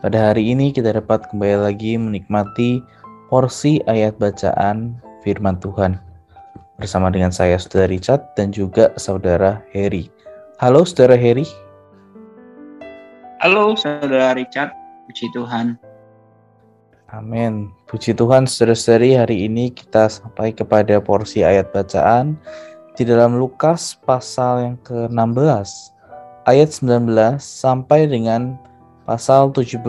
pada hari ini kita dapat kembali lagi menikmati porsi ayat bacaan firman Tuhan bersama dengan saya Saudara Richard dan juga Saudara Heri. Halo Saudara Heri. Halo Saudara Richard, puji Tuhan. Amin. Puji Tuhan saudara-saudari hari ini kita sampai kepada porsi ayat bacaan di dalam Lukas pasal yang ke-16 ayat 19 sampai dengan pasal 17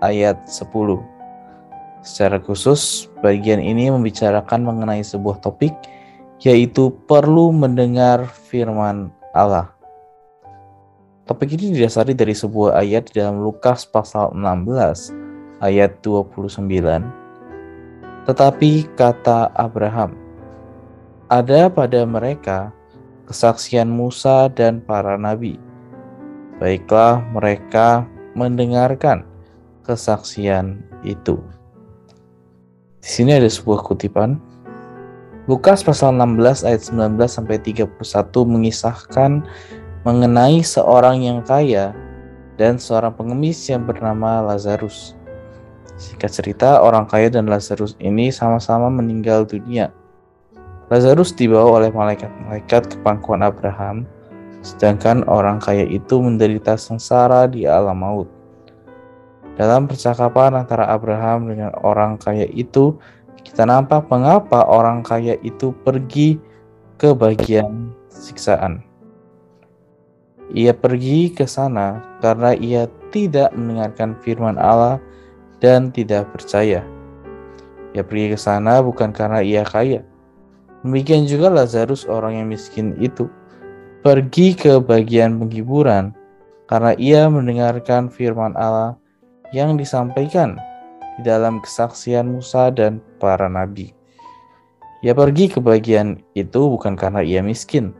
ayat 10. Secara khusus, bagian ini membicarakan mengenai sebuah topik yaitu perlu mendengar firman Allah. Topik ini didasari dari sebuah ayat dalam Lukas pasal 16 ayat 29. Tetapi kata Abraham, ada pada mereka kesaksian Musa dan para nabi. Baiklah mereka mendengarkan kesaksian itu. Di sini ada sebuah kutipan. Lukas pasal 16 ayat 19 sampai 31 mengisahkan mengenai seorang yang kaya dan seorang pengemis yang bernama Lazarus. Singkat cerita, orang kaya dan Lazarus ini sama-sama meninggal dunia. Lazarus dibawa oleh malaikat-malaikat ke pangkuan Abraham sedangkan orang kaya itu menderita sengsara di alam maut. Dalam percakapan antara Abraham dengan orang kaya itu, kita nampak mengapa orang kaya itu pergi ke bagian siksaan. Ia pergi ke sana karena ia tidak mendengarkan firman Allah dan tidak percaya. Ia pergi ke sana bukan karena ia kaya. Demikian juga Lazarus orang yang miskin itu pergi ke bagian penghiburan karena ia mendengarkan firman Allah yang disampaikan di dalam kesaksian Musa dan para nabi. Ia pergi ke bagian itu bukan karena ia miskin.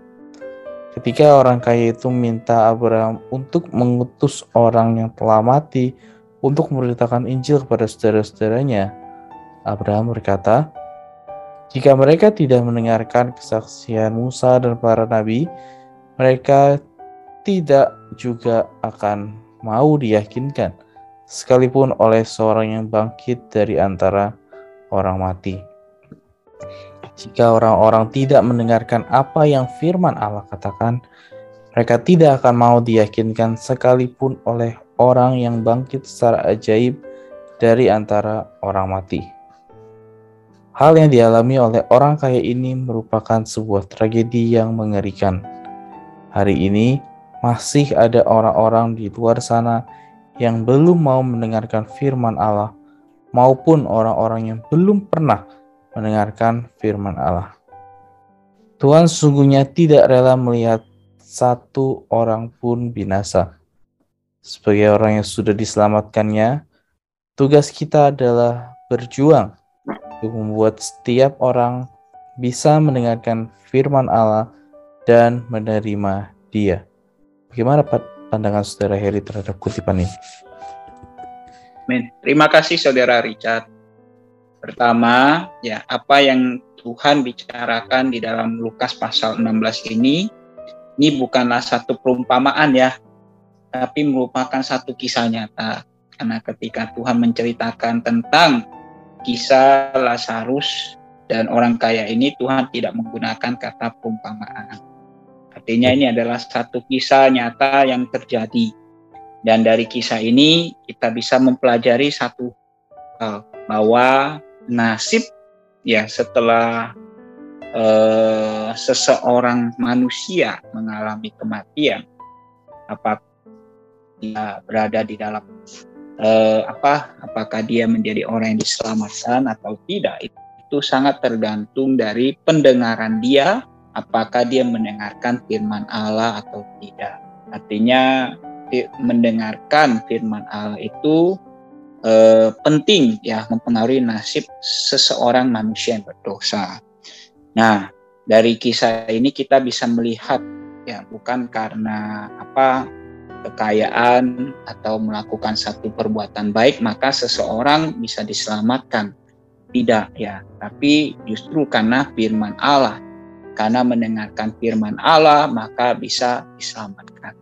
Ketika orang kaya itu minta Abraham untuk mengutus orang yang telah mati untuk memberitakan Injil kepada saudara-saudaranya, Abraham berkata, "Jika mereka tidak mendengarkan kesaksian Musa dan para nabi, mereka tidak juga akan mau diyakinkan, sekalipun oleh seorang yang bangkit dari antara orang mati. Jika orang-orang tidak mendengarkan apa yang firman Allah katakan, mereka tidak akan mau diyakinkan sekalipun oleh orang yang bangkit secara ajaib dari antara orang mati. Hal yang dialami oleh orang kaya ini merupakan sebuah tragedi yang mengerikan Hari ini masih ada orang-orang di luar sana yang belum mau mendengarkan firman Allah, maupun orang-orang yang belum pernah mendengarkan firman Allah. Tuhan sesungguhnya tidak rela melihat satu orang pun binasa. Sebagai orang yang sudah diselamatkannya, tugas kita adalah berjuang untuk membuat setiap orang bisa mendengarkan firman Allah dan menerima dia. Bagaimana pandangan saudara Heri terhadap kutipan ini? Amin. Terima kasih saudara Richard. Pertama, ya apa yang Tuhan bicarakan di dalam Lukas pasal 16 ini, ini bukanlah satu perumpamaan ya, tapi merupakan satu kisah nyata. Karena ketika Tuhan menceritakan tentang kisah Lazarus dan orang kaya ini, Tuhan tidak menggunakan kata perumpamaan Artinya ini adalah satu kisah nyata yang terjadi. Dan dari kisah ini kita bisa mempelajari satu hal bahwa nasib ya setelah uh, seseorang manusia mengalami kematian apa dia berada di dalam uh, apa apakah dia menjadi orang yang diselamatkan atau tidak itu sangat tergantung dari pendengaran dia apakah dia mendengarkan firman Allah atau tidak. Artinya mendengarkan firman Allah itu eh, penting ya mempengaruhi nasib seseorang manusia yang berdosa. Nah, dari kisah ini kita bisa melihat ya bukan karena apa kekayaan atau melakukan satu perbuatan baik maka seseorang bisa diselamatkan. Tidak ya, tapi justru karena firman Allah. Karena mendengarkan firman Allah maka bisa diselamatkan.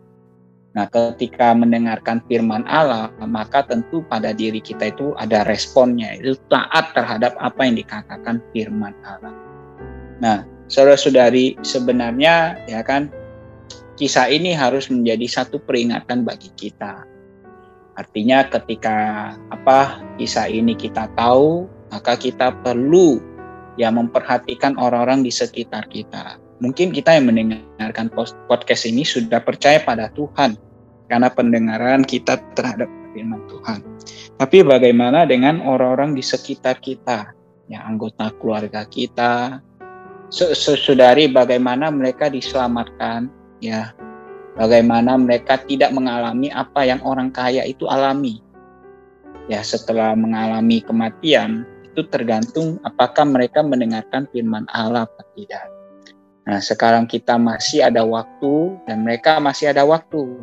Nah, ketika mendengarkan firman Allah, maka tentu pada diri kita itu ada responnya, itu taat terhadap apa yang dikatakan firman Allah. Nah, saudara-saudari, sebenarnya ya kan kisah ini harus menjadi satu peringatan bagi kita. Artinya ketika apa kisah ini kita tahu, maka kita perlu ya memperhatikan orang-orang di sekitar kita. Mungkin kita yang mendengarkan podcast ini sudah percaya pada Tuhan karena pendengaran kita terhadap firman Tuhan. Tapi bagaimana dengan orang-orang di sekitar kita, ya anggota keluarga kita, saudari bagaimana mereka diselamatkan ya bagaimana mereka tidak mengalami apa yang orang kaya itu alami ya setelah mengalami kematian itu tergantung apakah mereka mendengarkan firman Allah atau tidak nah sekarang kita masih ada waktu dan mereka masih ada waktu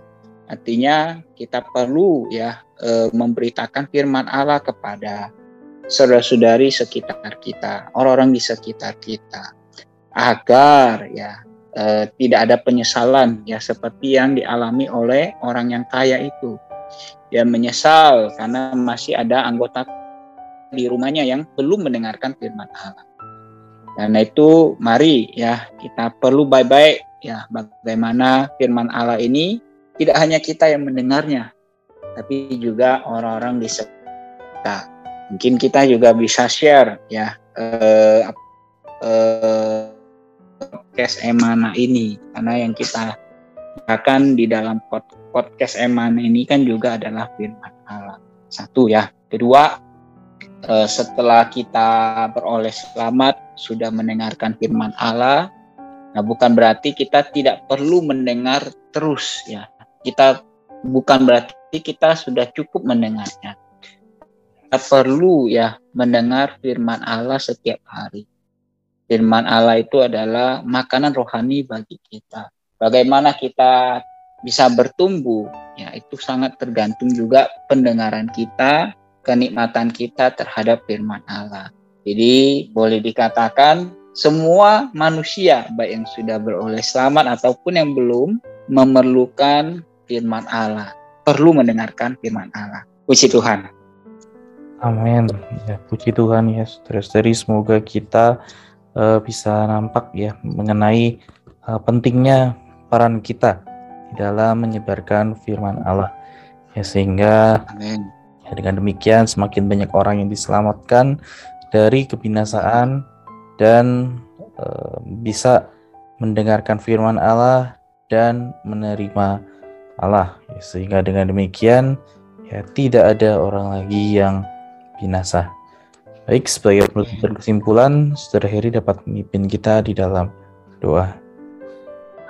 artinya kita perlu ya e, memberitakan firman Allah kepada saudara-saudari sekitar kita orang-orang di sekitar kita agar ya eh, tidak ada penyesalan ya seperti yang dialami oleh orang yang kaya itu. Dia menyesal karena masih ada anggota di rumahnya yang belum mendengarkan firman Allah. Karena itu mari ya kita perlu baik-baik ya bagaimana firman Allah ini tidak hanya kita yang mendengarnya tapi juga orang-orang di sekitar. Mungkin kita juga bisa share ya eh, eh, podcast Emana ini karena yang kita akan di dalam podcast Emana ini kan juga adalah firman Allah. Satu ya. Kedua, eh, setelah kita beroleh selamat sudah mendengarkan firman Allah, nah bukan berarti kita tidak perlu mendengar terus ya. Kita bukan berarti kita sudah cukup mendengarnya. Kita perlu ya mendengar firman Allah setiap hari firman Allah itu adalah makanan rohani bagi kita. Bagaimana kita bisa bertumbuh, ya itu sangat tergantung juga pendengaran kita, kenikmatan kita terhadap firman Allah. Jadi boleh dikatakan semua manusia baik yang sudah beroleh selamat ataupun yang belum memerlukan firman Allah, perlu mendengarkan firman Allah. Puji Tuhan. Amin. Ya, puji Tuhan ya, saudara-saudari. Semoga kita uh, bisa nampak ya mengenai uh, pentingnya peran kita di dalam menyebarkan firman Allah ya sehingga Amen. Ya, dengan demikian semakin banyak orang yang diselamatkan dari kebinasaan dan uh, bisa mendengarkan firman Allah dan menerima Allah sehingga dengan demikian ya tidak ada orang lagi yang binasa Baik, sebagai penutup dan kesimpulan, Saudara Heri dapat memimpin kita di dalam doa.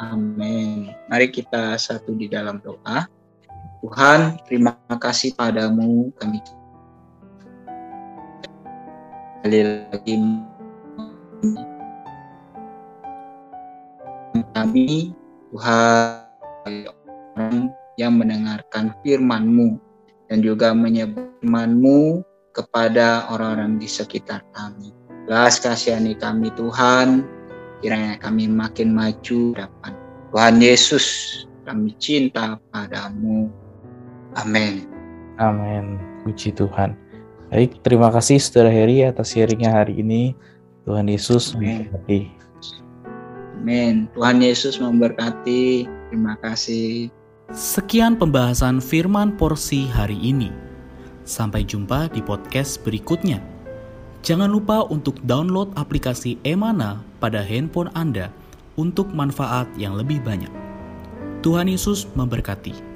Amin. Mari kita satu di dalam doa. Tuhan, terima kasih padamu kami kali lagi kami Tuhan yang mendengarkan firman-Mu dan juga menyebut firman-Mu kepada orang-orang di sekitar kami. Belas kasihani kami Tuhan, kiranya kami makin maju depan. Tuhan Yesus, kami cinta padamu. Amin. Amin. Puji Tuhan. Baik, terima kasih Saudara Heri atas sharingnya hari ini. Tuhan Yesus memberkati. Amin. Tuhan Yesus memberkati. Terima kasih. Sekian pembahasan firman porsi hari ini. Sampai jumpa di podcast berikutnya. Jangan lupa untuk download aplikasi Emana pada handphone Anda untuk manfaat yang lebih banyak. Tuhan Yesus memberkati.